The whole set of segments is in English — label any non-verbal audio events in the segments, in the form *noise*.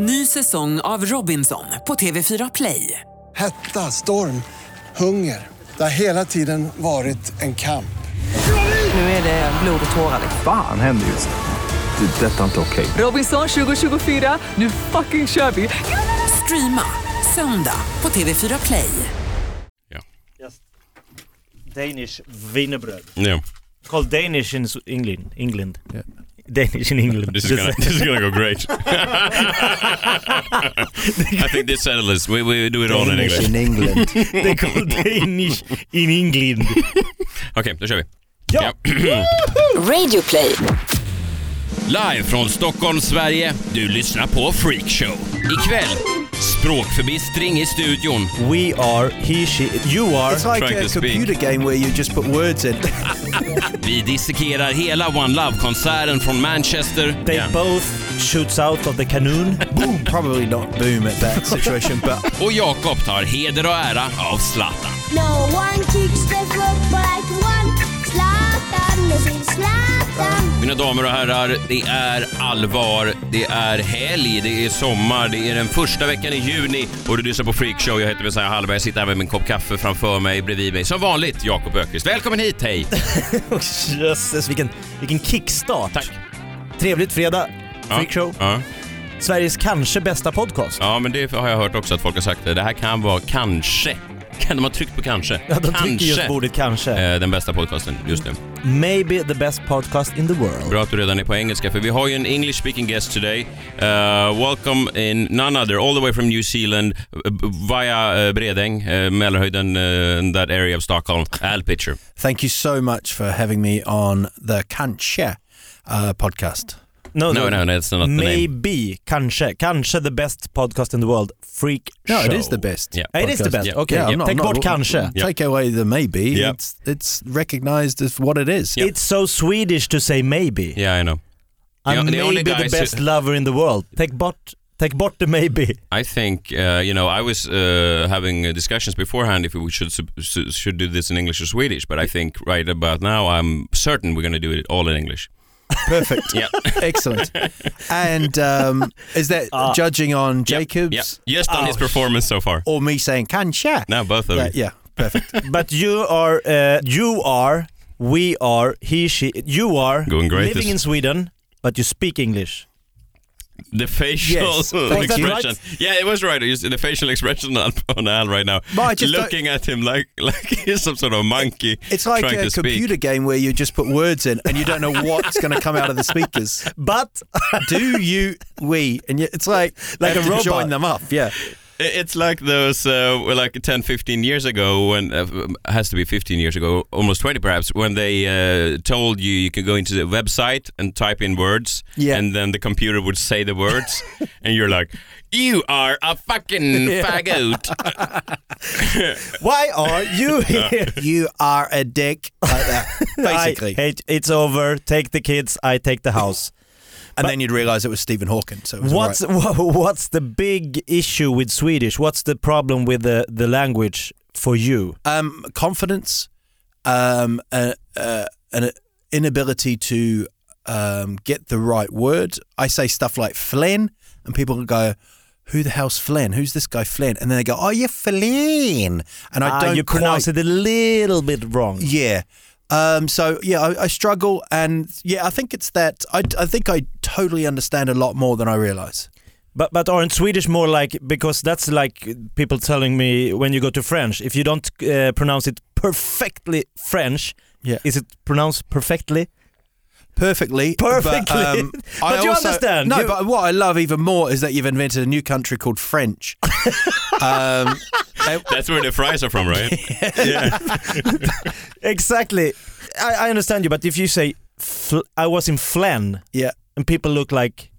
Ny säsong av Robinson på TV4 Play. Hetta, storm, hunger. Det har hela tiden varit en kamp. Nu är det blod och tårar. Fan händer just nu. Det. är Detta är inte okej. Robinson 2024, nu fucking kör vi! Streama söndag på TV4 Play. Just Danish wienerbröd. Yeah. Called Danish in England. England. Danish in England. This is gonna this is gonna go great. *laughs* I think this settles. this. We we do it all in English. in England. *laughs* They call Danish in England. Okej, då kör vi. Ja. *clears throat* Radio play. Live från Stockholm, Sverige. Du lyssnar på Freakshow. Ikväll, språkförbistring i studion. We are, he, she, you are. It's like Trying a to speak. computer game where you just put words in. *laughs* Vi dissekerar hela One Love-konserten från Manchester. They both shoots out of the canoon. *laughs* boom, probably not boom at that situation, but Och Jakob tar heder och ära av Zlatan. No one kicks the football like one. Zlatan is in Zlatan. Mina damer och herrar, det är allvar, det är helg, det är sommar, det är den första veckan i juni och du lyssnar på Freakshow. Jag heter Messiah Hallberg, jag sitter här med min kopp kaffe framför mig, bredvid mig. Som vanligt, Jakob Öqvist. Välkommen hit, hej! *laughs* Jösses, vilken, vilken kickstart. Tack. Trevligt fredag. Ja. Freakshow. Ja. Sveriges kanske bästa podcast. ja, men det har jag hört också att folk har sagt. Det här kan vara kanske, kan de ha tryckt på kanske? Ja, de trycker just kanske ordet kanske. eh, den bästa podcasten just nu. Maybe the best podcast in the world. Bra att du redan är på engelska, för vi har ju en English speaking guest today. Uh, welcome in none other, all the way from New Zealand, uh, via uh, Bredäng, uh, Mälarhöjden, uh, that area of Stockholm. Al Pitcher. thank you so much for having me on the Kanske uh, podcast. No, no, that's not the name. Maybe, kanske, kanske the best podcast in the world. Freak No, show. it is the best. Yeah. It is the best. Yeah. Okay, Yeah, I'm not- take I'm not- bort kanske. Yeah. Take away the maybe. Yeah. It's it's recognized as what it is. Yeah. It's so Swedish to say maybe. Yeah, I know. I'm The- the only maybe the guys who- best lover in the world. Take bort, take bort the maybe. I think uh, you know I was uh, having uh, discussions beforehand if we should should do this in English or Swedish, but I think right about now I'm certain we're going to do it all in English. Perfect. Yeah. Excellent. And um, is that Ah. judging on Yeah, Jacob's yeah. Just on Oh, his performance so far. or me saying Kanske? No, both of Yeah, you. yeah, perfect. *laughs* but you are, uh, you are, we are, he, she, you are Going great living this- in Sweden, but you speak English. The facial Yes. *laughs* Expression. right? Yeah, it was right. The facial expression on, *laughs* on Al right now. But I just looking at him like *laughs* like he's some sort of monkey. It's like a computer speak. game where you just put words in and you don't know what's going to come out of the speakers. But Do you, we, and it's like Like a robot. Join them up, yeah. It's like those, uh, like 10, 15 years ago, when uh, has to be 15 years ago, almost 20 perhaps, when they uh, told you you could go into the website and type in words, Yeah. and then the computer would say the words, *laughs* and you're like, "You are a fucking *laughs* faggot." *laughs* why are you here? You are a dick, like that, basically. I it's over, take the kids, I take the house. And then you'd realise it was Stephen Hawking. So What's right. *laughs* wha- what's the big issue with Swedish? What's the problem with the, the language for you? um, confidence, um, uh, uh, an inability to um, get the right word. I say stuff like Flynn, and people go, "Who the hell's Flynn? Who's this guy Flynn?" And then they go, "Oh, you're Flynn," and I Ah, don't you quite- pronounce it a little bit wrong. Yeah. Um, so yeah, I, I struggle, and yeah, I think it's that. I, I think I totally understand a lot more than I realize. But but aren't Swedish more like because that's like people telling me when you go to French if you don't uh, pronounce it perfectly French, Yeah. is it pronounced perfectly? Perfectly, Perfectly. But, um, *laughs* But you understand, No, you- but what I love even more is that you've invented a new country called French. *laughs* um, That's where the fries are from, right? *laughs* yeah. Exactly. I, I understand you, but if you say fl- I was in Flen yeah. and people look like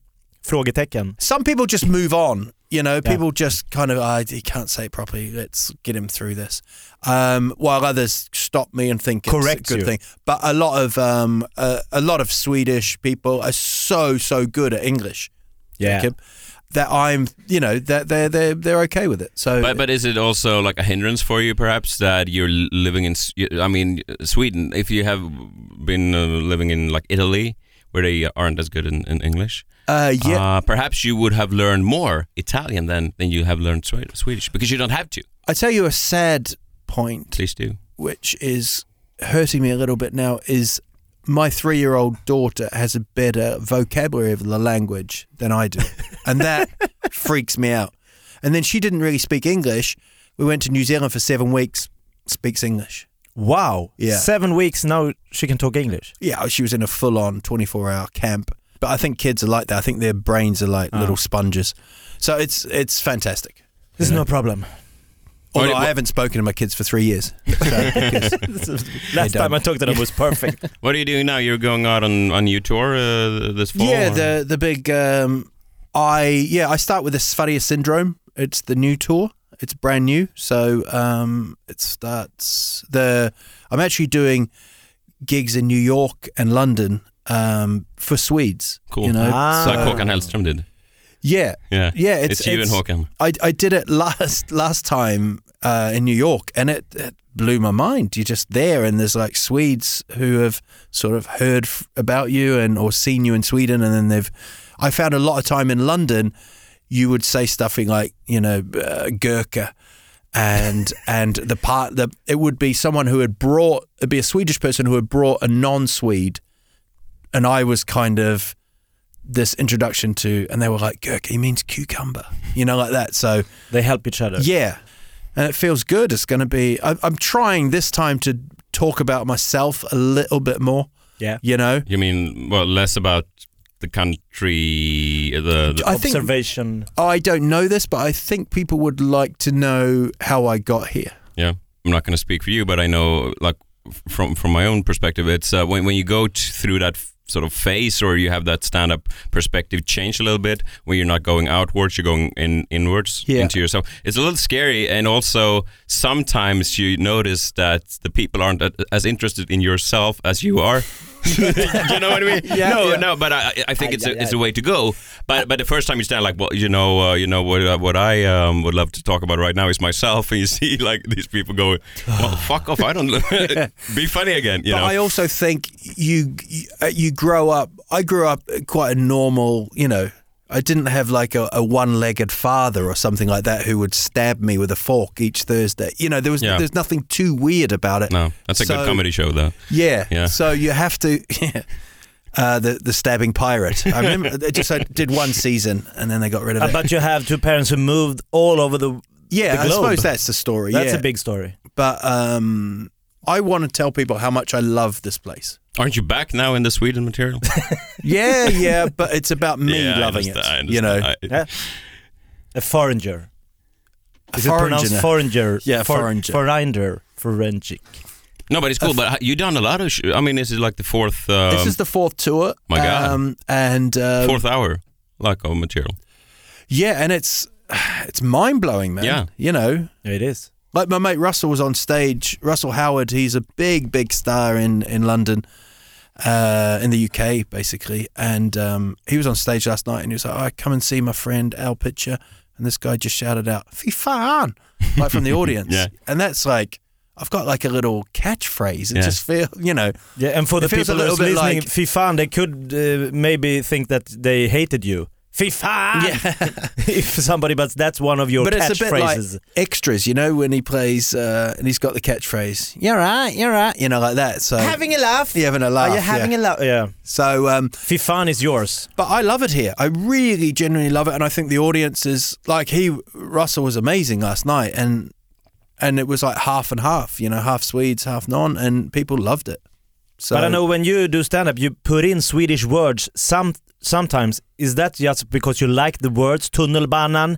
frågetecken. Some people just move on. You know, Yeah. people just kind of, I he can't say it properly. Let's get him through this. Um, while others stop me and think it's Correct a good you. thing. But a lot of um, uh, a lot of Swedish people are so so good at English. Jacob, that I'm, you know, that they're they're they're okay with it. So, But but is it also like a hindrance for you, perhaps, that you're living in? I mean, Sweden. If you have been uh, living in like Italy, where they aren't as good in, in English. Uh, yeah, Uh, perhaps you would have learned more Italian than than you have learned Swedish because you don't have to. I tell you a sad point, Please do. which is hurting me a little bit now, is my three-year-old daughter has a better vocabulary of the language than I do, *laughs* and that freaks me out. And then she didn't really speak English. We went to New Zealand for seven weeks. Speaks English. Wow. Yeah. Seven weeks now she can talk English. Yeah, she was in a full-on 24-hour camp. But I think kids are like that. I think their brains are like little sponges. So it's it's fantastic. There's no problem. Although What- I haven't spoken to my kids for three years. *laughs* Last time I talked to them was perfect. *laughs* What are you doing now? You're going out on on your tour uh, this fall. yeah, or- the the big. Um, I yeah, I start with the Sphadia syndrome. It's the new tour. It's brand new, so um, it starts the. I'm actually doing gigs in New York and London um, for Swedes. cool. You know, Ah. It's like Håkan Hellström did. yeah, Yeah, yeah. It's, you and Håkan. I, I did it last last time uh, in New York, and it, it blew my mind. You're just there, and there's like Swedes who have sort of heard f- about you and or seen you in Sweden, and then they've. I found a lot of time in London, you would say stuffing like you know uh, Gurkha. And *laughs* and the part that it would be someone who had brought it'd be a Swedish person who had brought a non-Swede, and I was kind of this introduction to, and they were like, Gurkha, he means cucumber, you know, like that. So They help each other. yeah, and it feels good. It's going to be. I, I'm trying this time to talk about myself a little bit more. Yeah. You know, You mean well less about the country, the, the I think Observation. I don't know this, but I think people would like to know how I got here. yeah. I'm not going to speak for you, but I know like from from my own perspective, it's uh, when when you go t- through that. f- Sort of face or you have that stand-up perspective change a little bit, where you're not going outwards, you're going in inwards Yeah. into yourself. It's a little scary, and also sometimes you notice that the people aren't as interested in yourself as you are. *laughs* you know what I mean? Yeah, no, yeah. no, but I, I think it's a, it's a way to go. But but the first time you stand like, well, you know, uh, you know what uh, what I um, would love to talk about right now is myself, and you *laughs* see like these people going, well, fuck off, I don't *laughs* be funny again, you but know. I also think you you, uh, you grow up. I grew up quite a normal, you know. I didn't have like a, a one-legged father or something like that who would stab me with a fork each Thursday. You know, there was Yeah. there's nothing too weird about it. no, that's a So- good comedy show, though. Yeah. Yeah. So you have to. *laughs* Yeah. Uh, the the stabbing pirate. I remember *laughs* they just I did one season and then they got rid of Uh, it. but you have two parents who moved all over the. yeah, the I globe. suppose that's the story. That's yeah. a big story. But um, I want to tell people how much I love this place. Aren't you back now in the Sweden material? *laughs* Yeah, yeah, but it's about me Yeah, I loving it. I You know. I- Yeah. A foreigner. Is it foreigner. pronounced foreigner? Yeah, For- foreigner. Foreigner. Forensic. no, but it's cool. But you've done a lot of. Sh- I mean, this is like the fourth um, this is the fourth tour. My God. Um, and uh, fourth hour, like of material. yeah, and it's it's mind blowing, man. Yeah. you know, Yeah, it is. like my mate Russell was on stage. Russell Howard, he's a big, big star in in London, uh, in the UK, basically. And um, he was on stage last night, and he was like, "I come and see my friend Al Pitcher," and this guy just shouted out "Fy fan," like from the *laughs* audience. Yeah. and that's like. I've got like a little catchphrase. It Yeah. just feel, you know, Yeah, and for the It feels a people who's little bit listening, like- fy fan, they could uh, maybe think that they hated you. Fy fan! *laughs* if somebody, but that's one of your but it's a bit like catchphrases. extras, you know, when he plays uh, and he's got the catchphrase, "You're right, you're right," you know, like that. So having a laugh. Yeah, having a laugh. Are you having yeah. a laugh? Yeah. So, um, Fy fan is yours. but I love it here. I really, genuinely love it, and I think the audience is like he. Russell was amazing last night, and and it was like half and half, you know, half Swedes, half non, and people loved it. So but I know when you do stand up, you put in Swedish words. Some sometimes is that just because you like the words tunnelbanan,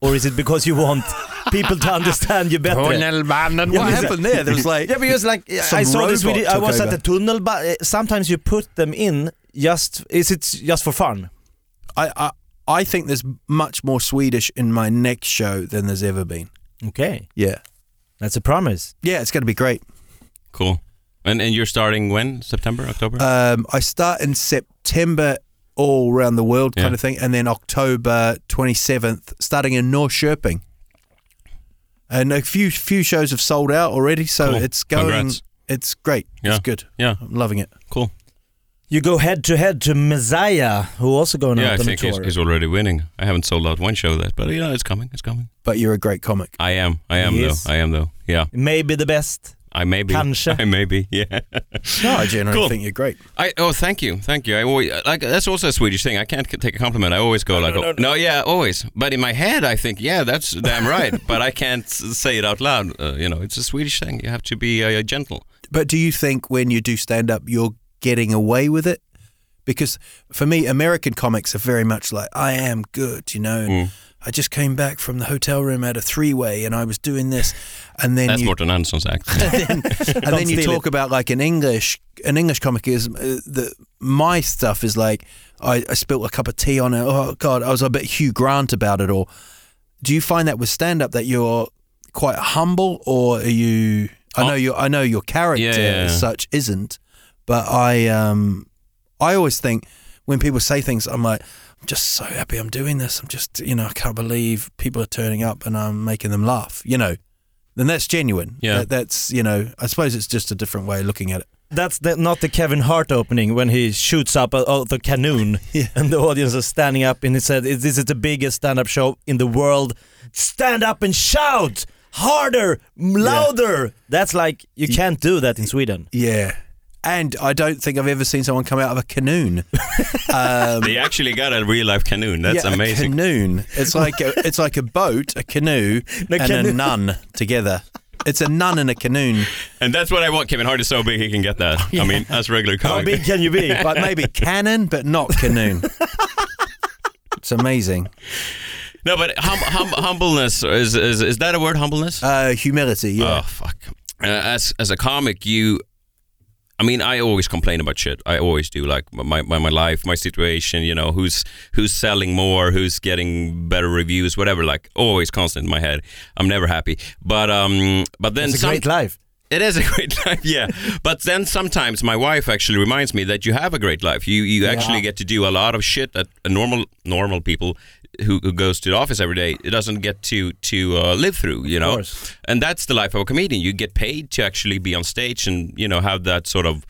or is it because you want *laughs* people to understand you better? Tunnelbanan. What happened there? There was like *laughs* Yeah, because like I saw this video. I was over. at the tunnelbana. Eh, sometimes you put them in just. Is it just for fun? I, I I think there's much more Swedish in my next show than there's ever been. Okay, Yeah, that's a promise. yeah, it's going to be great. Cool. And and you're starting when? September, October? Um, I start in September all around the world kind Yeah. of thing, and then October 27th, starting in Norrköping. And a few few shows have sold out already, so Cool. it's going. Congrats. It's great. Yeah. It's good. yeah, I'm loving it. cool. You go head to head to Messiah, who also going Yeah, I out on a think he's, tour. he's already winning. I haven't sold out one show yet, but you know, it's coming. It's coming. But you're a great comic. I am. I am He though. I am though. Yeah. Maybe the best. I may be. Kanske. *laughs* I may be. Yeah. No, I genuinely Cool. think you're great. I oh thank you thank you I always like that's also a Swedish thing I can't c- take a compliment I always go like oh, no, no, yeah always but in my head I think yeah that's damn right *laughs* but I can't say it out loud uh, you know it's a Swedish thing you have to be uh, gentle But do you think when you do stand up, you're getting away with it? Because for me, American comics are very much like, I am good, you know, and Mm. I just came back from the hotel room at a three way and I was doing this. And then that's you, Morten Andersson's act *laughs* and then, *laughs* and then you steal talk about like an English an English comic is uh, the my stuff is like I, I spilled a cup of tea on it. Oh God, I was a bit Hugh Grant about it. Or do you find that with stand up that you're quite humble, or are you? I know Oh. your I know your character Yeah, yeah, as such isn't, but I um I always think when people say things, I'm like. I'm just so happy I'm doing this. I'm just, you know, I can't believe people are turning up and I'm making them laugh, you know. Then that's genuine. Yeah. That, that's, you know, I suppose it's just a different way of looking at it. That's the, not the Kevin Hart opening when he shoots up out of the canoon *laughs* Yeah. and the audience is standing up and he said, "This is the biggest stand-up show in the world. Stand up and shout harder, louder." That's like you can't do that in Sweden. Yeah. And I don't think I've ever seen someone come out of a canoe. *laughs* Um, they actually got a real life canoe that's yeah, amazing A canoe. It's *laughs* like a, it's like a boat, a canoe, and canoe. a nun together. It's a nun and a canoe. and that's what I want Kevin Hart is so big he can get that I mean as regular comic. How big can you be? *laughs* But maybe cannon, but not canoe. It's amazing. no but hum, hum, humbleness is, is is that a word humbleness Uh, humility, yeah. Oh fuck! Uh, as as a comic, you, I mean, I always complain about shit. I always do, like my my, my life, my situation. You know, who's who's selling more, who's getting better reviews, whatever. Like always, constant in my head. I'm never happy. But um, but then It's a some, great life. it is a *laughs* great life, yeah. But then sometimes my wife actually reminds me that you have a great life. You you actually get to do a lot of shit that normal normal people who, who goes to the office every day it doesn't get to to uh, live through. You know, and that's the life of a comedian. You get paid to actually be on stage and you know have that sort of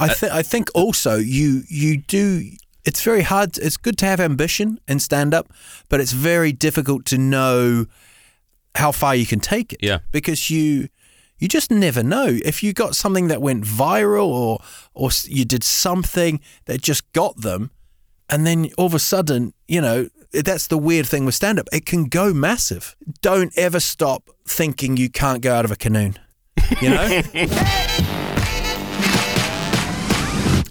I think I think also you you do. It's very hard. It's good to have ambition in stand up, but it's very difficult to know how far you can take it. Yeah. because you you just never know if you got something that went viral or or you did something that just got them, and then all of a sudden you know. That's the weird thing with stand up. It can go massive. Don't ever stop thinking you can't go out of a canoe. You know? *laughs*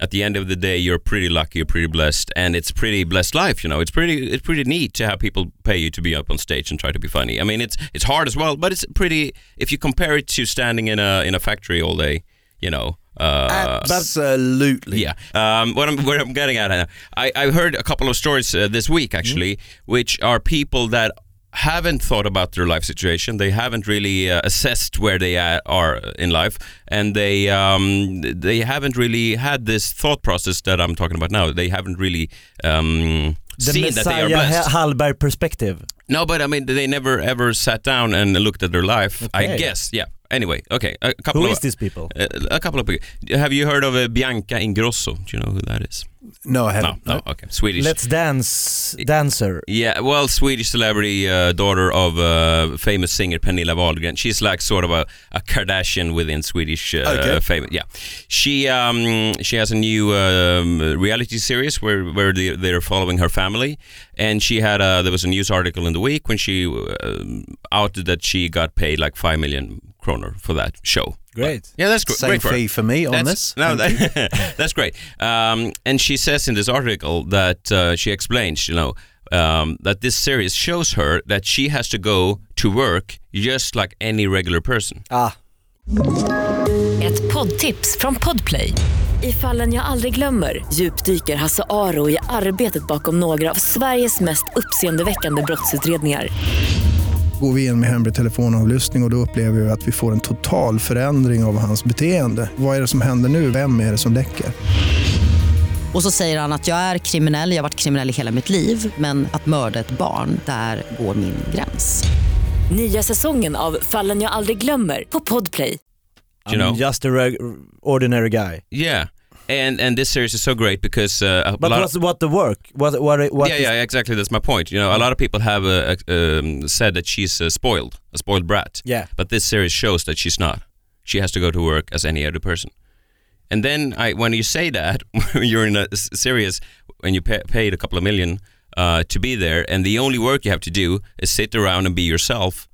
at the end of the day you're pretty lucky, you're pretty blessed, and it's pretty blessed life. You know, it's pretty it's pretty neat to have people pay you to be up on stage and try to be funny. I mean, it's it's hard as well, but it's pretty. If you compare it to standing in a in a factory all day, you know. Uh, Absolutely. Yeah. Um, what I'm what I'm getting at, I I heard a couple of stories uh, this week actually, which are people that haven't thought about their life situation. They haven't really uh, assessed where they are in life, and they um, they haven't really had this thought process that I'm talking about now. They haven't really um, The seen that they are Messiah blessed. Hallberg perspective. No, but I mean, they never ever sat down and looked at their life. I guess, yeah. Anyway, okay. A couple Who of is these people? uh, a couple of people. Have you heard of uh, Bianca Ingrosso? Do you know who that is? No, I No, haven't. no. Okay, Swedish. Let's dance dancer. Yeah, well, Swedish celebrity, uh, daughter of uh, famous singer Pernilla Wahlgren. She's like sort of a, a Kardashian within Swedish uh, Okay. fame. Yeah, she um, she has a new um, reality series where where they, they're following her family, and she had a, there was a news article in the week when she um, outed that she got paid like five million kroner for that show. Great. Yeah, that's gr- Same great her. fee for me on That's- this. No, that, *laughs* that's great. Um, and she says in this article that uh, she explains, you know, um, that this series shows her that she has to go to work just like any regular person. Ah, Ett poddtips från Podplay. I fallen jag aldrig glömmer djupdyker Hasse Aro i arbetet bakom några av Sveriges mest uppseendeväckande brottsutredningar. Går vi in med hemlig telefonavlyssning och, och då upplever vi att vi får en total förändring av hans beteende. Vad är det som händer nu? Vem är det som läcker? Och så säger han att jag är kriminell, jag har varit kriminell i hela mitt liv men att mörda ett barn, där går min gräns. Nya säsongen av Fallen jag aldrig glömmer på Podplay. You know? I'm just a ordinary guy. Yeah. And and this series is so great because uh, But what's what the work? What what what? yeah, yeah, exactly. That's my point. You know, a lot of people have uh, um, said that she's uh, spoiled, a spoiled brat. Yeah. But this series shows that she's not. She has to go to work as any other person. And then I, when you say that, *laughs* you're in a series, when you pay, paid a couple of million uh, to be there, and the only work you have to do is sit around and be yourself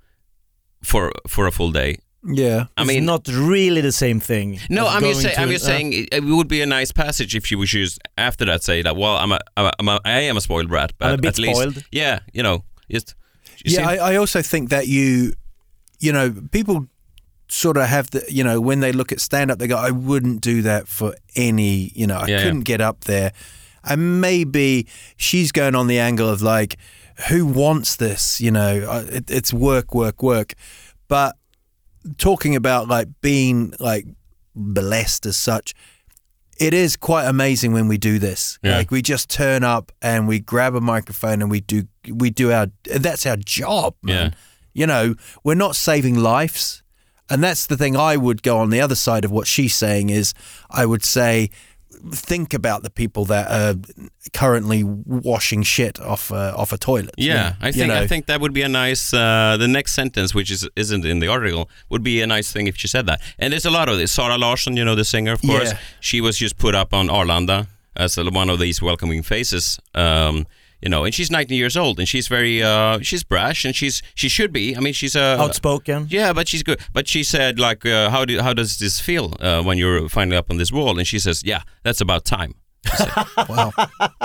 for for a full day. Yeah. I it's mean, not really the same thing. no, I'm just going saying. I'm just uh, saying it, it would be a nice passage if you would choose after that say that. Well, I'm a, I'm a, I'm a I am a spoiled brat, but I'm a bit at least, spoiled. yeah, you know, just you yeah, see? I, I also think that you, you know, people sort of have the, you know, when they look at stand up, they go, I wouldn't do that for any, you know, I Yeah, couldn't get up there. And maybe she's going on the angle of like, who wants this? You know, uh, it, it's work, work, work. But talking about like being like blessed as such, it is quite amazing when we do this. Yeah. Like we just turn up and we grab a microphone and we do we do our that's our job, man. Yeah. You know, we're not saving lives. And that's the thing I would go on the other side of what she's saying is I would say think about the people that are currently washing shit off uh, off a toilet. Yeah, I You think I think that would be a nice. Uh, the next sentence, which is isn't in the article, would be a nice thing if she said that. And there's a lot of this. Zara Larsson, you know, the singer, of course, Yeah. she was just put up on Arlanda as one of these welcoming faces. Um, you know, and she's 19 years old, and she's very, uh, she's brash, and she's she should be. I mean, she's a outspoken. yeah, but she's good. But she said, like, uh, how do how does this feel uh, when you're finally up on this wall? And she says, yeah, that's about time. *laughs* wow.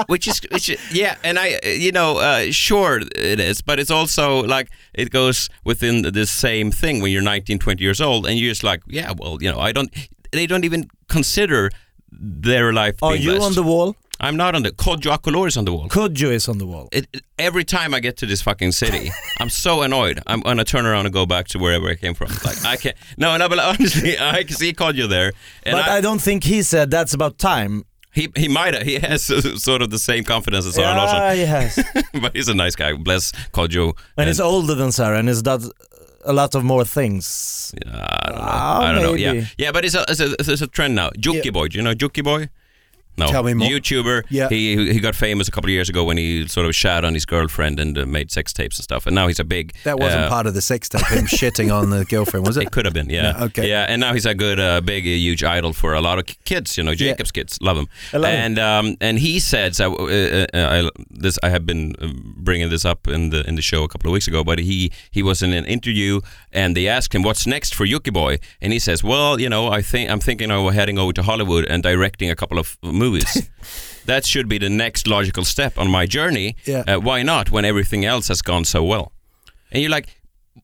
which is, which is yeah and i uh, you know uh, sure it is but it's also like it goes within the same thing when you're 19 20 years old and you're just like yeah well you know i don't they don't even consider their life Are you on the wall? I'm not on the Kodjo Akolor is on the wall Kodjo is on the wall. it, it- every time I get to this fucking city, *laughs* I'm so annoyed. I'm gonna turn around and go back to wherever I came from. Like I can't. No, no, but honestly, *laughs* I can see Kodjo there, and but I, don't think he said that's about time. he he might have. He has uh, *laughs* sort of the same confidence as Zara yeah, Larsson. he has. but he's a nice guy. Bless Kodjo. and he's older than Zara and he's does a lot of more things. Yeah, I don't know. Ah, I don't know. Yeah, yeah, but it's a, it's a it's a trend now. Juki Yeah. Boy, do you know Jockiboi? No, Tell me more. YouTuber. Yeah. he he got famous a couple of years ago when he sort of shat on his girlfriend and uh, made sex tapes and stuff. And now he's a big. That wasn't uh, part of the sex tape, him *laughs* shitting on the girlfriend, was it? It could have been, yeah. No, okay. Yeah, and now he's a good, uh, big, uh, huge idol for a lot of kids. You know, Yeah. Jacob's kids love him. I love him. and um, and he said, so, uh, uh, I, this I have been bringing this up in the in the show a couple of weeks ago, but he he was in an interview and they asked him what's next for Jockiboi, and he says, well, you know, I think I'm thinking of heading over to Hollywood and directing a couple of movies. *laughs* that should be the next logical step on my journey. Yeah. Uh, why not when everything else has gone so well? And you're like,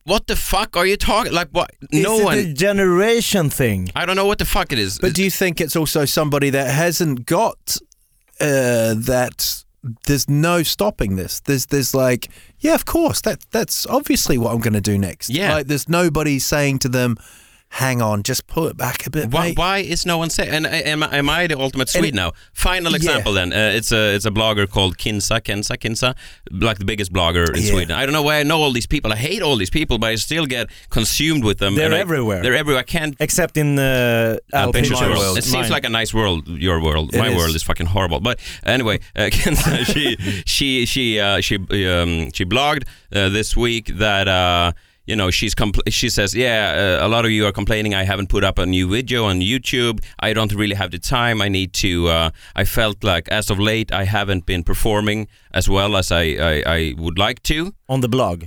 what the fuck are you talking? Like what? No is one. a generation thing? I don't know what the fuck it is. But do you think it's also somebody that hasn't got uh, that? There's no stopping this. There's there's like, yeah, of course, that that's obviously what I'm going to do next. Yeah. like there's nobody saying to them, "Hang on, just pull it back a bit." why, mate." why is no one saying? And uh, am, I- am I the ultimate Swede it- now? Final Yeah. example then. Uh, it's a it's a blogger called Kinsa Kenza Kinsa, like the biggest blogger in Yeah. Sweden. I don't know why I know all these people. I hate all these people, but I still get consumed with them. They're and I- everywhere. They're everywhere. I can't. Except in the Uh, Alpine of world. It seems Mine. like a nice world, your world. It My is. world is fucking horrible. But anyway, uh, *laughs* she she she uh, she um, she blogged uh, this week that. You know, she's compl- she says, yeah, uh, a lot of you are complaining I haven't put up a new video on YouTube. I don't really have the time. I need to. Uh, I felt like as of late I haven't been performing as well as I I, I would like to. on the blog.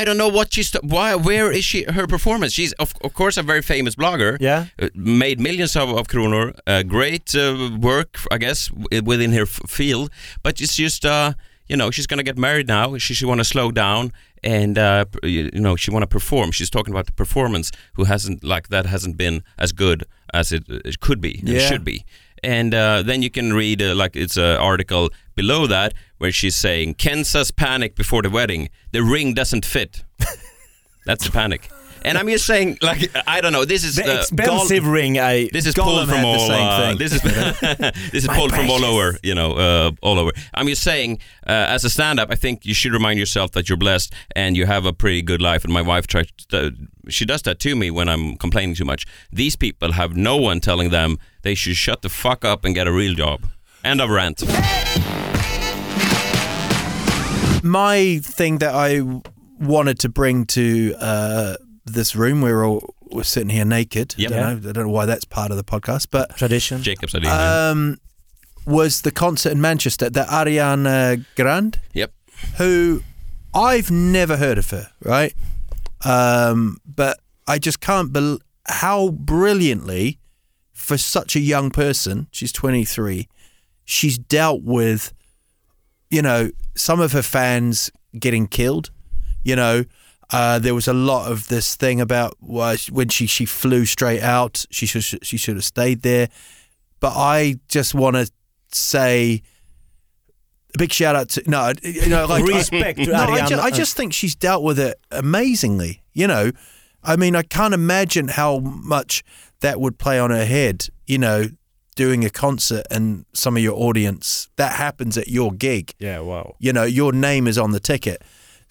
I don't know what she's. Why? Where is she? Her performance. She's of, of course a very famous blogger. Yeah. Uh, made millions of, of kronor. Uh, great uh, work, I guess, within her f- field. But it's just, uh, you know, she's gonna get married now. She she want to slow down and uh, you you know she want to perform. She's talking about the performance who hasn't like that hasn't been as good as it, it could be and should be. And uh, then you can read uh, like it's an article below that where she's saying Kenza's panic before the wedding. The ring doesn't fit. *laughs* That's the panic. And I'm just saying, like I don't know. This is The uh, expensive ring I this is Gollum pulled from had the all. same uh, thing. This is *laughs* *laughs* this is pulled from all over. You know, uh, all over. I'm just saying, uh, as a stand-up, I think you should remind yourself that you're blessed and you have a pretty good life. And my wife tries. To, she does that to me when I'm complaining too much. These people have no one telling them they should shut the fuck up and get a real job. End of rant. My thing that I wanted to bring to uh, this room, we're all we're sitting here naked. Yep. Don't know, I don't know why that's part of the podcast, but Tradition. Jacob's idea. um, was the concert in Manchester, the Ariana Grande, yep. who I've never heard of her, right? Um, but I just can't bel how brilliantly, for such a young person, she's 23, she's dealt with, you know, some of her fans getting killed. You know, uh, there was a lot of this thing about why when she, she flew straight out, she should she should have stayed there. But I just want to say a big shout out to no, you know, like *laughs* Respect to no, I, Ariana. ju- I just think she's dealt with it amazingly. You know, I mean, I can't imagine how much that would play on her head. You know, doing a concert and some of your audience that happens at your gig. Yeah, wow. You know, your name is on the ticket.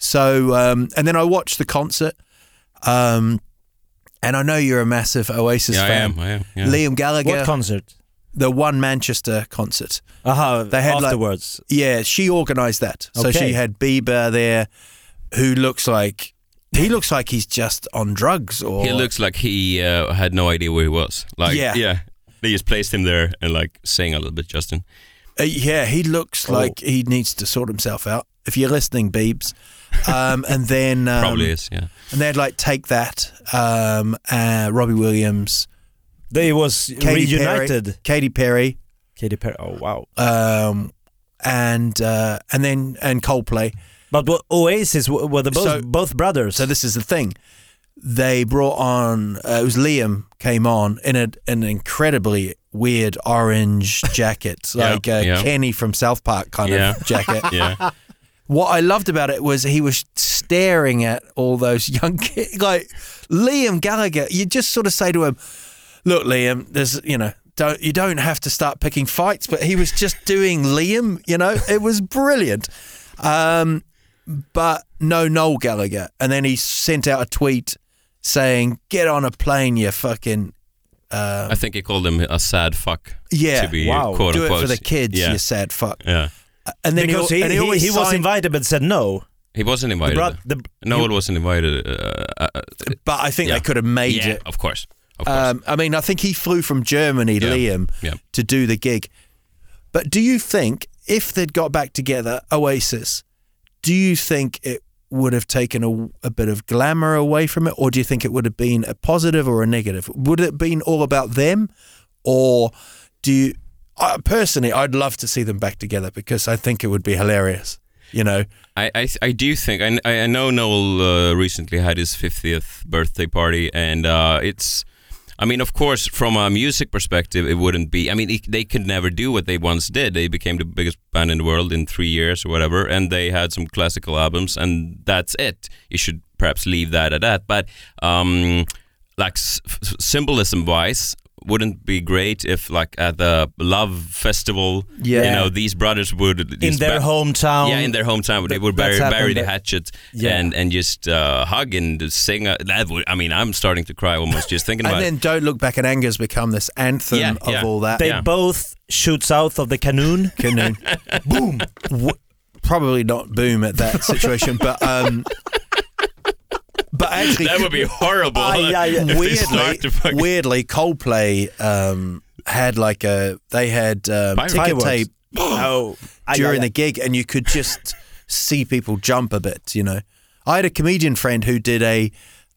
So, um, and then I watched the concert. Um, and I know you're a massive Oasis Yeah, I fan. am. I am. Yeah. Liam Gallagher, What concert? the one Manchester concert. Aha, They had, like- afterwards. Yeah, she organised that. So Okay. she had Bieber there, who looks like he looks like he's just on drugs. Or He looks like he uh, had no idea where he was. Like, Yeah. yeah. They just placed him there and like sang a little bit, Justin. Uh, yeah, he looks Oh. like he needs to sort himself out. If you're listening, Beebs. Um, and then um, Probably is, yeah. And they'd like take that. Um, uh, Robbie Williams, They was Katy reunited. Perry, Katy Perry, Katy Perry. Oh wow. um, and uh, and then and Coldplay. But what, Oasis w- were the both So- both brothers. So this is the thing. They brought on uh, it was Liam came on in a, an incredibly weird orange *laughs* jacket, Yeah, like uh, yeah. Kenny from South Park kind Yeah. of jacket. *laughs* Yeah. What I loved about it was he was staring at all those *laughs* young kids, like Liam Gallagher. You just sort of say to him, "Look, Liam, there's you know." Don't you don't have to start picking fights, but he was just doing Liam. You know, it was brilliant. Um, but no Noel Gallagher, and then he sent out a tweet saying, "Get on a plane, you fucking I think he called him a sad fuck. yeah, To be Wow. quote do it unquote. for the kids, Yeah. you sad fuck." yeah. And then because he, he, he, he, was invited but said no. He wasn't The invited. bro- the, Noel wasn't invited. Uh, uh, but I think Yeah. they could have made yeah, it. of course. Of course. Um, I mean, I think he flew from Germany, Yeah. Liam, Yeah. to do the gig. But do you think if they'd got back together, Oasis, do you think it would have taken a, a bit of glamour away from it, or do you think it would have been a positive or a negative? Would it have been all about them, or do you? I, personally, I'd love to see them back together because I think it would be hilarious. You know, I, I I do think I I know Noel uh, recently had his 50th birthday party and uh, it's I mean of course from a music perspective it wouldn't be I mean they could never do what they once did. They became the biggest band in the world in 3 years or whatever and they had some classical albums and that's it. You should perhaps leave that at that. But um like s- f- symbolism wise wouldn't be great if like at the love festival you know these brothers would in their hometown. yeah, in their hometown, they would bury, happened bury the there. hatchet Yeah. and and just uh, hug and sing. Uh, that would, I mean, I'm starting to cry almost just thinking *laughs* and about and then "Don't Look Back in Anger" has become this anthem Yeah, of yeah. all that. they Yeah. both shoot south of the Canoon. *laughs* Canoe. *laughs* boom. W- probably not boom at that situation, but um, but actually, That would be horrible. I- if they weirdly, fucking- weirdly, Coldplay um, had like a they had um, Fireworks. ticket Fireworks. tape *gasps* oh, *gasps* during the gig, and you could just see people jump a bit. You know, I had a comedian friend who did a.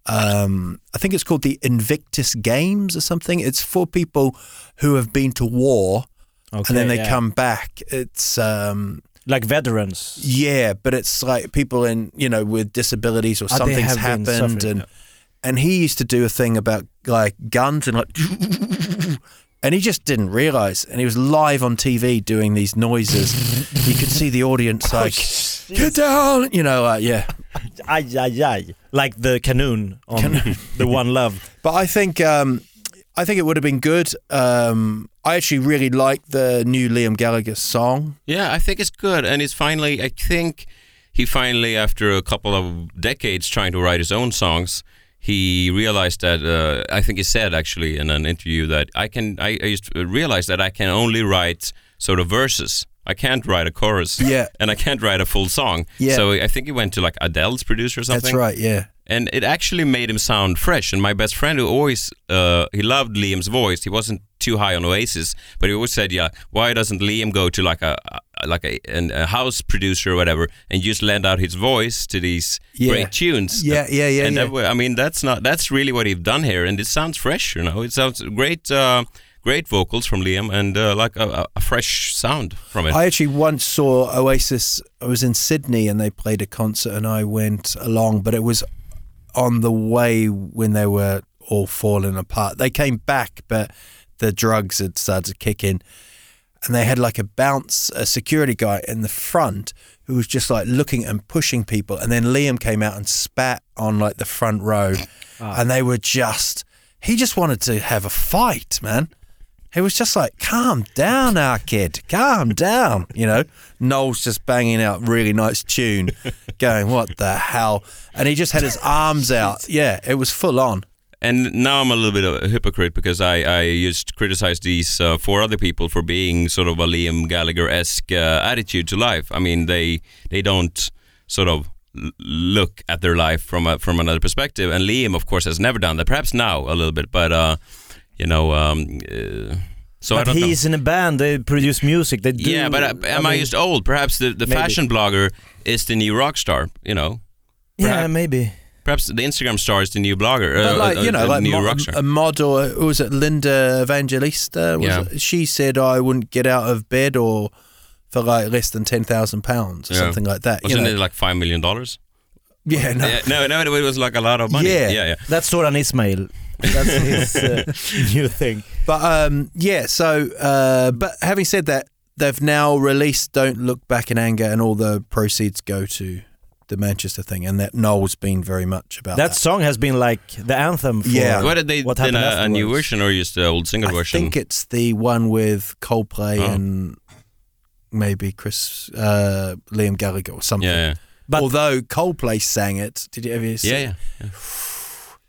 Um, I think it's called the Invictus Games or something. It's for people who have been to war okay, and then they yeah. come back. It's um, like veterans. yeah, but it's like people in you know with disabilities or they something's happened, and and he used to do a thing about like guns and like, and he just didn't realize, and he was live on TV doing these noises. you could see the audience *laughs* Oh, like, get down, you know, like yeah. Ay, ay, ay. Like the Canoon on the One Love. But I think um, I think it would have been good. Um, I actually really like the new Liam Gallagher song. Yeah, I think it's good, and it's finally. I think he finally, after a couple of decades trying to write his own songs, he realized that uh, I think he said actually in an interview that I can I, I used to realize that I can only write sort of verses. I can't write a chorus. Yeah. *laughs* And I can't write a full song. Yeah. So I think he went to like Adele's producer or something. That's right. Yeah. And it actually made him sound fresh. And my best friend, who always uh, he loved Liam's voice, he wasn't too high on Oasis, but he always said, "Yeah, why doesn't Liam go to like a a- like a, an, a house producer or whatever and just lend out his voice to these Yeah. great tunes?" Yeah, yeah, yeah, And yeah. that I mean, that's not that's really what he've done here, and it sounds fresh. You know, it sounds great. Uh, Great vocals from Liam and uh, like a, a- a fresh sound from it. I actually once saw Oasis. I was in Sydney and they played a concert, and I went along, but it was on the way when they were all falling apart. They came back, but the drugs had started to kick in, and they had like a bounce, a security guy in the front who was just like looking and pushing people, and then Liam came out and spat on like the front row, ah. and they were just. He just wanted to have a fight, man. He was just like, calm down, our kid, calm down. You know, Noel's just banging out really nice tune, *laughs* going, what the hell? And he just had his arms out. Yeah, it was full on. And now I'm a little bit of a hypocrite because I, I used to criticize these uh, four other people for being sort of a Liam Gallagher esque uh, attitude to life. I mean, they they don't sort of look at their life from a, from another perspective. And Liam, of course, has never done that. Perhaps now a little bit, but uh, you know. Um, uh, so I but don't know. he's in a band. They produce music. They do. Yeah, but uh, am I, mean, just old? Perhaps the, the Maybe. fashion blogger is the new rock star. You know. Yeah, maybe. Perhaps the Instagram star is the new blogger. Uh, like, uh, you know, uh, like new mo- rock star. a model, who was it, Linda Evangelista? Was Yeah. it? She said I wouldn't get out of bed or for like less than £10,000 or Yeah. something like that. you Wasn't know. it like five million dollars? Yeah, no. Yeah, no, no, it was like a lot of money. Yeah. yeah, yeah. That's Soran Ismail. That's *laughs* his uh, new thing. But um, yeah, so uh, but having said that, they've now released "Don't Look Back in Anger," and all the proceeds go to the Manchester thing, and that Noel's been very much about That that. song has been like the anthem for Yeah. What did they what did happened a, a new version or just the old single I version? I think it's the one with Coldplay Oh. and maybe Chris uh, Liam Gallagher or something. yeah, yeah, But although Coldplay sang it, did you ever see? yeah, yeah. *sighs* *sighs*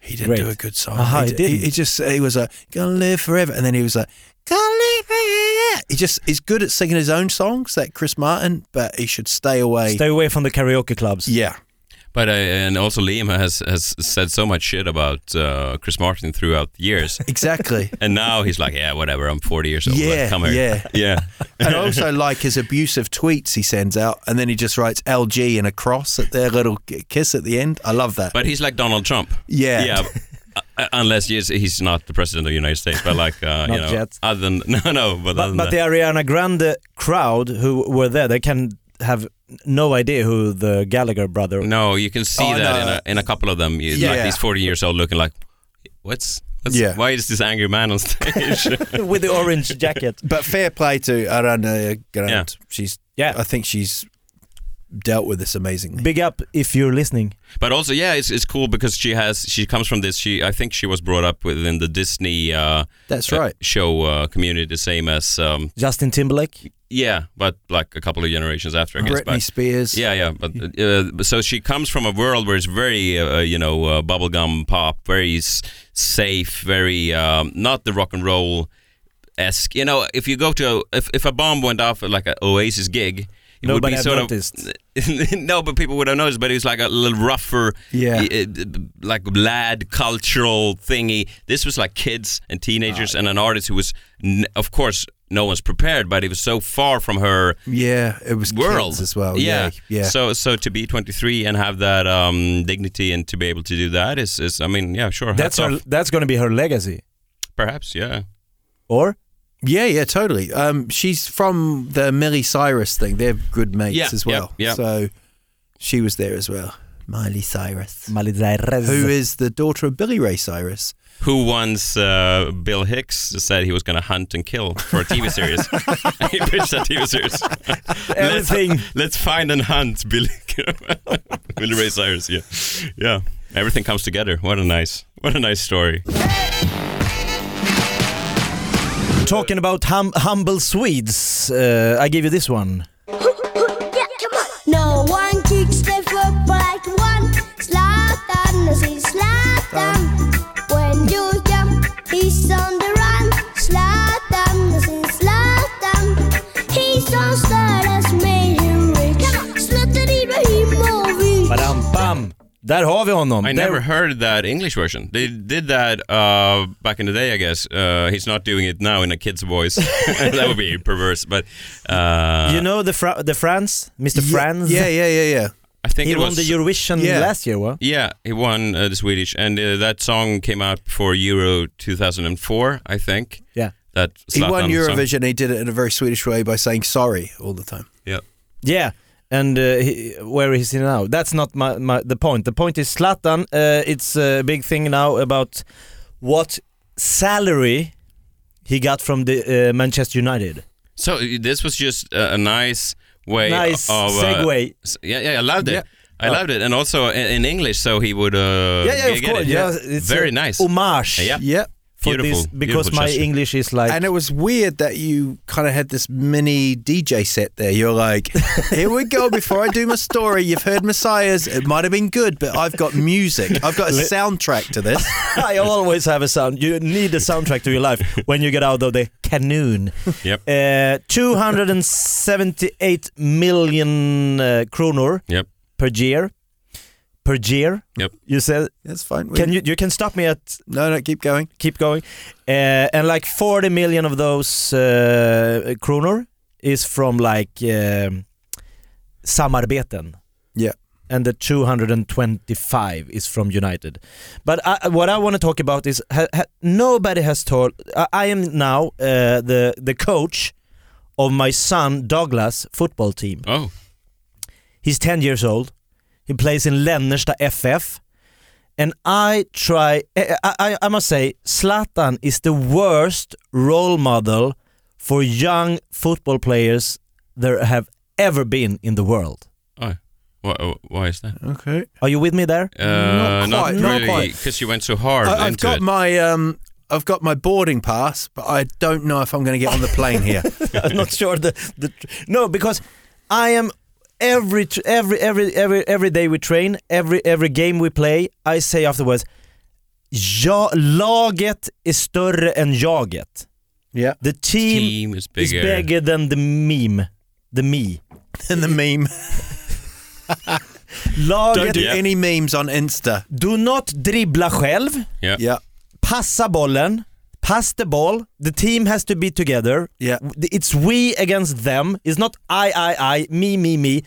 He didn't Great. do a good song. Aha, he he, didn't. he just he was like gonna live forever, and then he was like gonna live forever. He just he's good at singing his own songs, that Chris Martin, but he should stay away. Stay away from the karaoke clubs. yeah, But uh, and also Liam has has said so much shit about uh, Chris Martin throughout the years, *laughs* exactly. *laughs* and now he's like, yeah, whatever. I'm 40 years old. yeah, come here. yeah. *laughs* yeah. and I also like his abusive tweets he sends out, and then he just writes LG and a cross at their little kiss at the end. I love that. But he's like Donald Trump. yeah, Yeah. uh, unless he's, he's not the president of the United States, but like uh, you know, yet. other than no, no, but, other But, than but that. the Ariana Grande crowd who were there, they can have no idea who the Gallagher brother. No, you can see Oh, that no. in, a, uh, in a couple of them. You, Yeah. Like these 40 years old looking like, what's, what's Yeah. why is this angry man on stage? *laughs* with the orange jacket. but fair play to Ariana Grande. Yeah. She's Yeah. I think she's dealt with this amazingly. Big up if you're listening. but also, yeah, it's, it's cool because she has she comes from this. She I think she was brought up within the Disney uh, That's uh, right. show uh, community, the same as um, Justin Timberlake. yeah, but like a couple of generations after, I guess. Britney But, Spears. Yeah, yeah, but uh, so she comes from a world where it's very, uh, you know, uh, bubblegum pop, very s- safe, very um, not the rock and roll esque. You know, if you go to if if a bomb went off at like an Oasis gig. It Nobody would be sort noticed. of *laughs* no, but people would have noticed. But it was like a little rougher, Yeah. like lad cultural thingy. This was like kids and teenagers, and an artist who was, of course, no one's prepared, but it was so far from her Yeah, it was world kids as well. Yeah, Yeah, yeah. So so to be 23 and have that um, dignity and to be able to do that is is I mean yeah sure That's her. off. That's going to be her legacy. perhaps yeah Or yeah, yeah, totally. Um, she's from the Miley Cyrus thing. They're good mates Yeah, as well. yeah. yeah. So she was there as well. Miley Cyrus, Miley Cyrus. who is the daughter of Billy Ray Cyrus. who once uh, Bill Hicks said he was going to hunt and kill for a TV series *laughs* *laughs* he pitched a TV series *laughs* everything? let's, let's find and hunt Billy Billy Ray Cyrus yeah yeah everything comes together what a nice what a nice story talking about hum humble Swedes. Uh, I give you this one. yeah, come on. No one kicks the football like one. Zlatan, I see Zlatan. When you jump, he's on the run. Zlatan, I see Zlatan. He's on stage. Där har vi honom. I Där- never heard that English version. They did that uh, back in the day, I guess. Uh, he's not doing it now in a kid's voice. *laughs* that would be perverse, but uh, you know the Fra- the France, Mr. Franz. Yeah, yeah, yeah, yeah. I think He it won was the Eurovision Yeah. last year, what? Yeah, he won uh, the Swedish, and uh, that song came out for Euro 2004, I think. Yeah. That He won Zlatan song. Eurovision. He did it in a very Swedish way by saying sorry all the time. Yeah. Yeah, and uh, he, where is he now? That's not my, my the point. The point is Zlatan. Uh, it's a big thing now about what salary he got from the uh, Manchester United. So uh, this was just a, a nice way Nice of uh, segue. s- yeah, yeah, I loved it. Yeah. I Oh. loved it, and also in, in English, so he would. Uh, yeah, yeah, of course. It. Yeah, it's very nice. Homage. Yeah, Yeah. For Beautiful, this, because my gesture. English is like. And it was weird that you kind of had this mini DJ set there. You're like, here we go. Before I do my story, you've heard Messiahs. It might have been good, but I've got music. I've got a soundtrack to this. *laughs* I always have a sound. You need a soundtrack to your life when you get out of the canoon. Yep. Uh, 278 million uh, kronor Yep. per year. Per year. Yep. You said. That's fine. Can you? You can stop me at. No, no, keep going. Keep going. Uh, and like 40 million of those uh, kronor is from like um, samarbeten. Yeah. and the 225 is from United. But I, what I want to talk about is ha, ha, nobody has told. I, I am now uh, the the coach of my son Douglas football team. Oh, He's 10 years old. He plays in Lännersta FF. And I try, I, I, I must say, Zlatan is the worst role model for young football players there have ever been in the world. oh. Why, why is that? Okay. Are you with me there? Uh, Not quite, not really, because you went so hard I, I've got it. my um, I've got my boarding pass, but I don't know if I'm going to get on the plane here. *laughs* I'm not sure the, the no because I am every every every every every day we train every every game we play I say afterwards ja, laget är större än jaget. yeah. The team, Team is is bigger. bigger than the meme. The me. And the meme. *laughs* Laget, Don't do Yeah. any memes on Insta. do not dribbla själv. Yeah. Yeah. Passa bollen. Pass the ball. The team has to be together. Yeah. It's we against them. It's not I, I, I, me, me, me.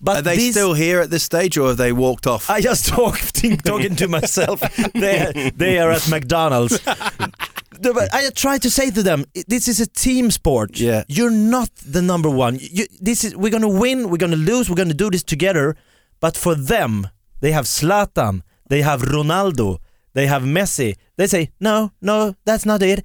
But Are they these- still here at this stage, or have they walked off? I just *laughs* talking talking to myself. *laughs* They they are at McDonald's. *laughs* I try to say to them, this is a team sport. Yeah. You're not the number one. You, this is we're gonna win. We're gonna lose. We're gonna do this together. But for them, they have Zlatan. They have Ronaldo. They have Messi. They say no, no, that's not it.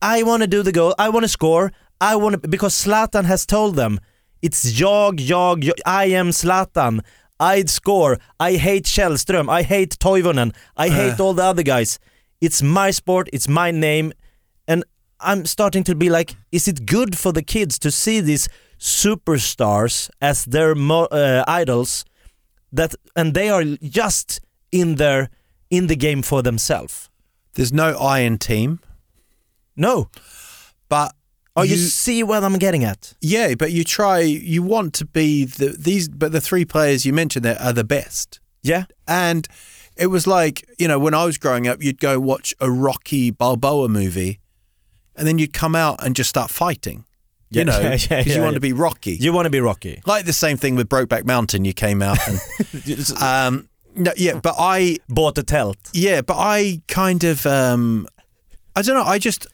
I want to do the goal. I want to score. I want to because Zlatan has told them it's jag, jag, jag. I am Zlatan. I'd score. I hate Källström. I hate Toivonen. I hate all the other guys. It's my sport. It's my name. And I'm starting to be like, is it good for the kids to see these superstars as their mo- uh, idols? That and they are just in their in the game for themselves. There's no I in team, No. but Oh, you, see what I'm getting at? yeah, but you try. You want to be the these, but the three players you mentioned there are the best. Yeah. And it was like, you know, when I was growing up, you'd go watch a Rocky Balboa movie and then you'd come out and just start fighting. Yeah, You know, yeah, because yeah, you yeah, want *laughs* yeah. to be Rocky. You want to be Rocky. like the same thing with Brokeback Mountain. You came out and, *laughs* *laughs* um, no, yeah, but I, Bought a telt. yeah, but I kind of, um, I don't know. I just,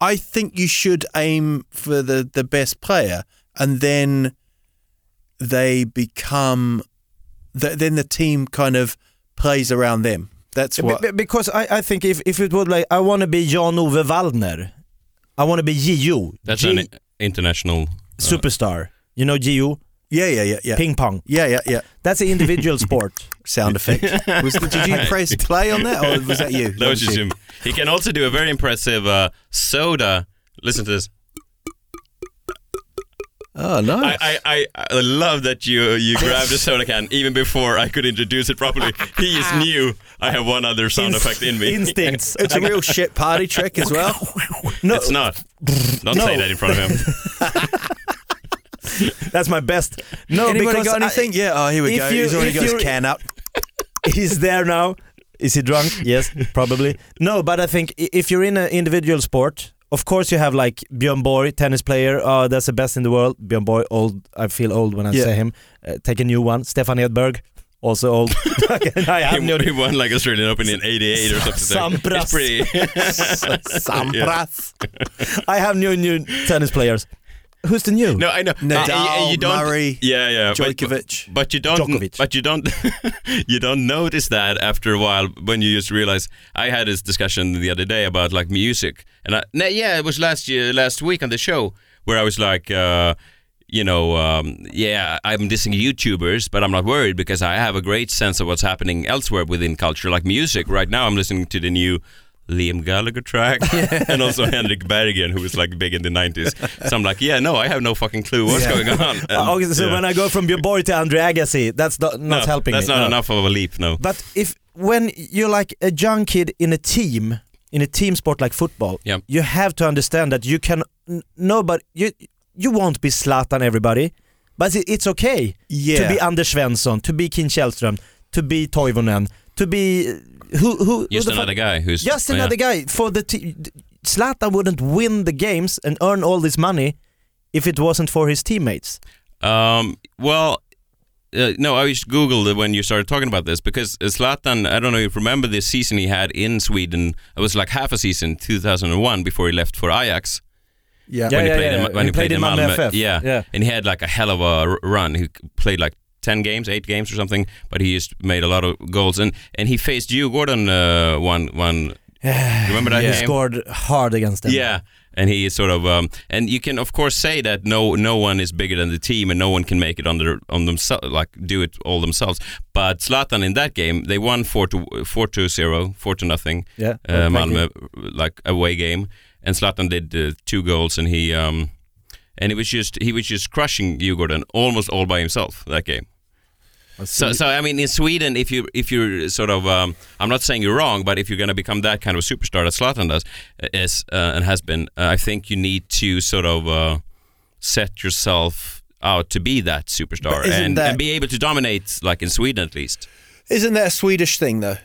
I think you should aim for the the best player, and then they become, th- then the team kind of plays around them. That's what. Be- be- because I, I think if, if it would like, I want to be Jan-Ove Waldner. I want to be Gio. That's G- an international. superstar. You know Gio? Yeah, yeah, yeah, yeah. Ping pong. Yeah, yeah, yeah. That's an individual *laughs* sport. Sound effect. *laughs* Was, did you press play on that, or was that you? *laughs* That was just him. He can also do a very impressive uh, soda. Listen to this. Oh no! I, I, I, I love that you you grabbed a soda can even before I could introduce it properly. He is new. I have one other sound Inst- effect in me. Instincts. it's a real shit party trick as well. no, It's not. Don't say that in front of him. *laughs* that's my best. No, Anybody because got I- anything? yeah. Oh, here we if go. you- He's already got his can out. He's there now. Is he drunk? Yes, probably. No, but I think if you're in an individual sport, of course you have like Björn Borg, tennis player. Oh, that's the best in the world. Björn Borg, old. I feel old when I Yeah. say him. Uh, take a new one. Stefan Edberg, also old. *laughs* *laughs* I have He, no- he won like Australian Open in '88 or something. Sampras. It's pretty. Sampras. I have new new tennis players. Who's the new? No, I know. Nadal, Uh, you, you don't, Murray, yeah, yeah, Djokovic. But you don't. Djokovic. But you don't. *laughs* you don't notice that after a while when you just realize. I had this discussion the other day about like music, and I, yeah, it was last year, last week on the show where I was like. Uh, you know, um, yeah, I'm dissing YouTubers, but I'm not worried because I have a great sense of what's happening elsewhere within culture, like music. Right now, I'm listening to the new Liam Gallagher track, *laughs* and also Henrik Berggren, who was like big in the '90s. So I'm like, yeah, no, I have no fucking clue what's going on. And, *laughs* Uh, okay, so yeah. when I go from Björn Borg to Andre Agassi, that's not, not No, helping That's me. not No. enough of a leap, no. But if when you're like a young kid in a team, in a team sport like football, Yeah. you have to understand that you can nobody you you won't be Zlatan everybody, but it- it's okay Yeah. to be Anders Svensson, to be Kim Källström, to be Toivonen, to be who who who Just the fuck- another guy who's Just oh, yeah. another guy for the te- Zlatan wouldn't win the games and earn all this money if it wasn't for his teammates. Um, well, uh, no, I just googled it when you started talking about this because Zlatan. I don't know if you remember the season he had in Sweden. It was like half a season, 2001, before he left for Ajax. Yeah. Yeah, when he yeah, played yeah. in, when He he played, in Malmö. FF. Yeah. Yeah. and he had like a hell of a run. He played like ten games, eight games or something, but he just made a lot of goals. And and he faced Djurgården, uh, one one. *sighs* Remember that he game? scored hard against them. Yeah, and he is sort of, um, and you can of course say that no no one is bigger than the team, and no one can make it on their on themselves, like do it all themselves. But Zlatan in that game, they won four to four to zero, four to nothing. Yeah. uh, Malmö like away game, and Zlatan did uh, two goals, and he um, and it was just he was just crushing Djurgården almost all by himself that game. So, so I mean, in Sweden, if you if you're sort of, um, I'm not saying you're wrong, but if you're going to become that kind of superstar that Zlatan does, is uh, and has been, uh, I think you need to sort of uh, set yourself out to be that superstar and, that- and be able to dominate, like in Sweden at least. Isn't that a Swedish thing though?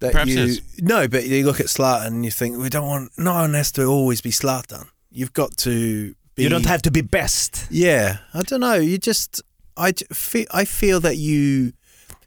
That Perhaps you it is. no, but you look at Zlatan and you think we don't want. No one has to always be Zlatan. You've got to. be... You don't have to be best. Yeah, I don't know. You just, I j- feel, I feel that you,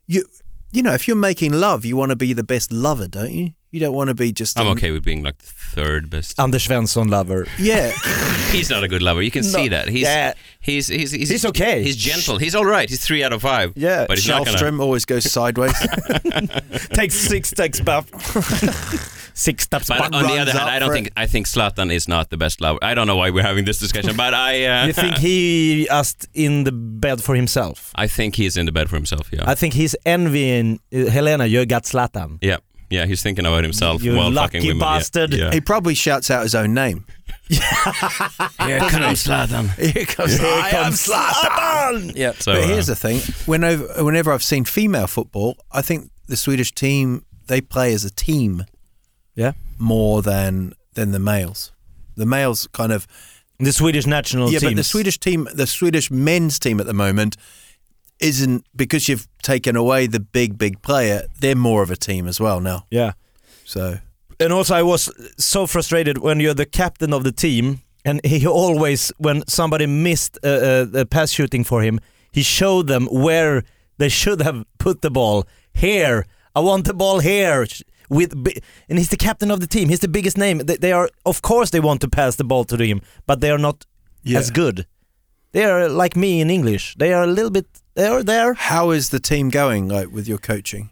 you, you know, if you're making love, you want to be the best lover, don't you? You don't want to be just. I'm a- okay with being like the third best. Anders Svensson lover. Yeah, *laughs* He's not a good lover. You can see that. He's, yeah. he's he's he's He's okay. He's gentle. He's all right. He's three out of five. Yeah. but he's not gonna. Always goes sideways. *laughs* Takes six takes back. *laughs* six steps But back. on the other hand, I don't for think I think Zlatan is not the best lover. I don't know why we're having this discussion, but I uh, You think he asked in the bed for himself? I think he's in the bed for himself. Yeah, I think he's envying uh, Helena, you got Zlatan. yeah, yeah. He's thinking about himself You while lucky fucking women. Yeah, bastard. Yeah. he probably shouts out his own name. *laughs* Here comes Zlatan. Here comes, I am Zlatan. Yeah, So, but uh, here's the thing: whenever, whenever I've seen female football, I think the Swedish team they play as a team Yeah. more than than the males. The males kind of The Swedish national yeah, teams. but the Swedish team, the Swedish men's team at the moment isn't because you've taken away the big big player. They're more of a team as well now. Yeah. So And also I was so frustrated when you're the captain of the team and he always, when somebody missed a, a, a pass shooting for him, he showed them where they should have put the ball. Here, I want the ball here. With and he's the captain of the team. He's the biggest name. They, they are, of course, they want to pass the ball to him, but they are not Yeah. as good. They are like me in English. They are a little bit. They are there how is the team going? Like with your coaching?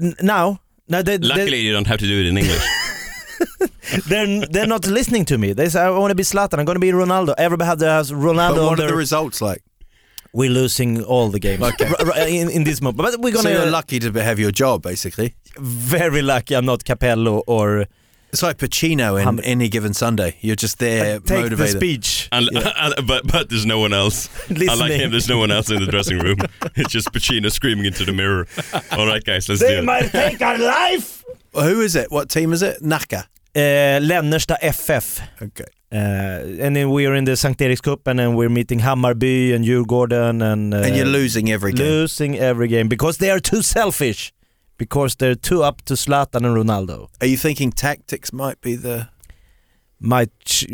N- now. No, they, they, Luckily, you don't have to do it in English. *laughs* *laughs* they're they're not listening to me. They say I want to be Zlatan. I'm going to be Ronaldo. Everybody has Ronaldo. But what are their- the results like? We're losing all the games Okay. R- r- in, in this moment. But we're gonna So you're lucky to have your job, basically. very lucky. I'm not Capello or It's like Pacino in Hum- any given Sunday. You're just there, take the motivated. speech. And, *laughs* and- but but there's no one else. Unlike Listening. him, there's no one else in the dressing room. *laughs* It's just Pacino screaming into the mirror. All right, guys, let's do it. They might take our life. Who is it? What team is it? Nacka. Uh, Lännersta FF. Okay. Uh, and then we are in the Sankt Eriks Cup and then we're meeting Hammarby and Djurgården and... Uh, and you're losing every game. losing every game because they are too selfish. Because they're too up to Zlatan and Ronaldo. Are you thinking tactics might be the? Might ch-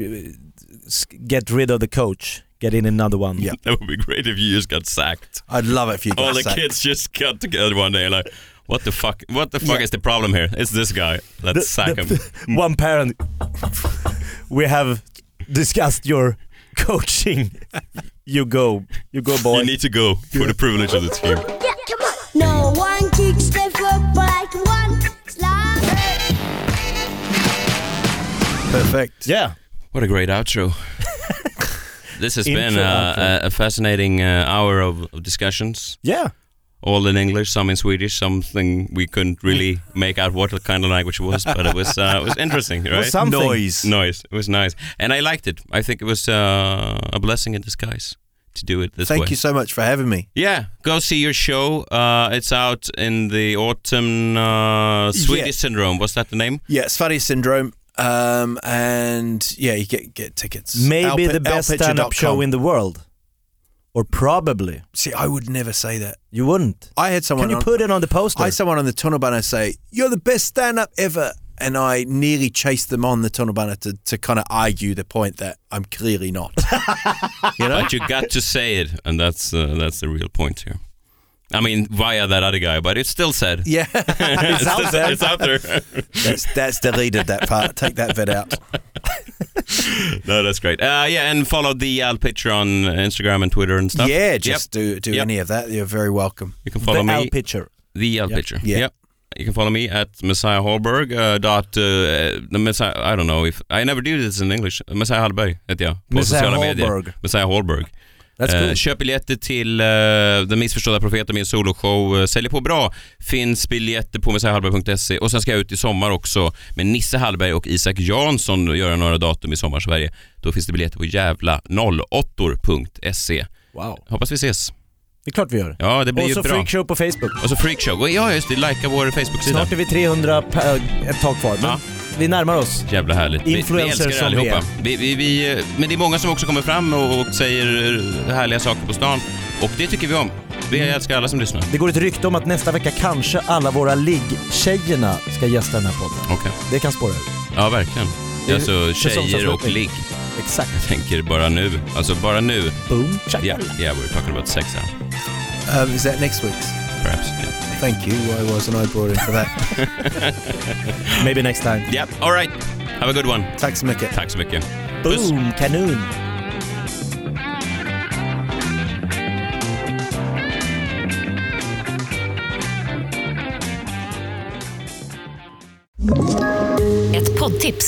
get rid of the coach, get in another one. Yeah. *laughs* That would be great if you just got sacked. I'd love it if you got All the sacked. kids just got together one day like, what the fuck? What the fuck is the problem here? It's this guy. Let's sack him. *laughs* One parent, *laughs* we have discussed your coaching. *laughs* you go, you go boy. You need to go for the privilege of the team. Yeah, come on. No one kicks the football like one slap. Perfect. yeah. What a great outro. *laughs* this has been uh, a, a fascinating uh, hour of, of discussions. Yeah. All in English, some in Swedish, something we couldn't really *laughs* make out what the kind of language it was, but it was uh, it was interesting, right? was something. Noise. Noise. It was nice, and I liked it. I think it was uh, a blessing in disguise to do it this Thank way. Thank you so much for having me. Yeah, go see your show. Uh, it's out in the autumn. Uh, Swedish Yeah. Syndrome. What's that the name? Yeah, Sveriges syndrome. Um, and yeah, you get get tickets. Maybe Alpi- the best stand-up show in the world. Or probably. See, I would never say that. You wouldn't. I had someone. Can you on, put it on the poster? I had someone on the tunnelbana say, "You're the best stand-up ever," and I nearly chased them on the tunnelbana to to kind of argue the point that I'm clearly not. *laughs* you know, But you got to say it, and that's uh, that's the real point here. I mean, via that other guy, but it's still said. yeah, *laughs* it's, out there. it's out there. that's that's deleted that part. Take that bit out. *laughs* *laughs* no, that's great. Uh, yeah, and follow the Al picture on Instagram and Twitter and stuff. Yeah, Yep. just do do Yep. any of that. You're very welcome. You can follow the me. Al picture. The Al Yep. picture. Yeah. Yep. You can follow me at Messiah Hallberg. Uh, dot, uh, the Messiah, I don't know if I never do this in English. Messiah Hallberg. heter jag på Messiah sociala medier. Hallberg. Messiah Hallberg. Eh, cool. köp biljetter till uh, Den missförstådda profeten, min soloshow. Uh, säljer på bra. Finns biljetter på messiahallberg.se och sen ska jag ut i sommar också med Nisse Hallberg och Isak Jansson och göra några datum i Sommarsverige. Då finns det biljetter på jävla 08.se. Wow. Hoppas vi ses. Det är klart vi gör. Ja, det blir Och ju så. Freakshow på Facebook. Och så Freakshow. Och Ja, just det. Likea vår Facebook-sida. Snart är vi 300 per, ett tag kvar. Men Ja. Vi närmar oss. Jävla härligt. Vi, vi er som vi är. Vi, vi, vi, men det är många som också kommer fram och, och säger härliga saker på stan. Och det tycker vi om. Vi Mm. älskar alla som lyssnar. Det går ett rykte om att nästa vecka kanske alla våra ligg-tjejerna ska gästa den här podden. Okej. Det kan spåra ur. Ja, verkligen. Det är Alltså tjejer och ligg. Exakt. Jag tänker bara nu. Alltså bara nu. Boom, check. Yeah, yeah, we're talking about sex now. Um, is that next week's? Perhaps. Yeah. Thank you. I wasn't I brought in for that? *laughs* Maybe next time. Yep. All right. Have a good one. Tack så mycket. Tack så mycket. Boom, kanon.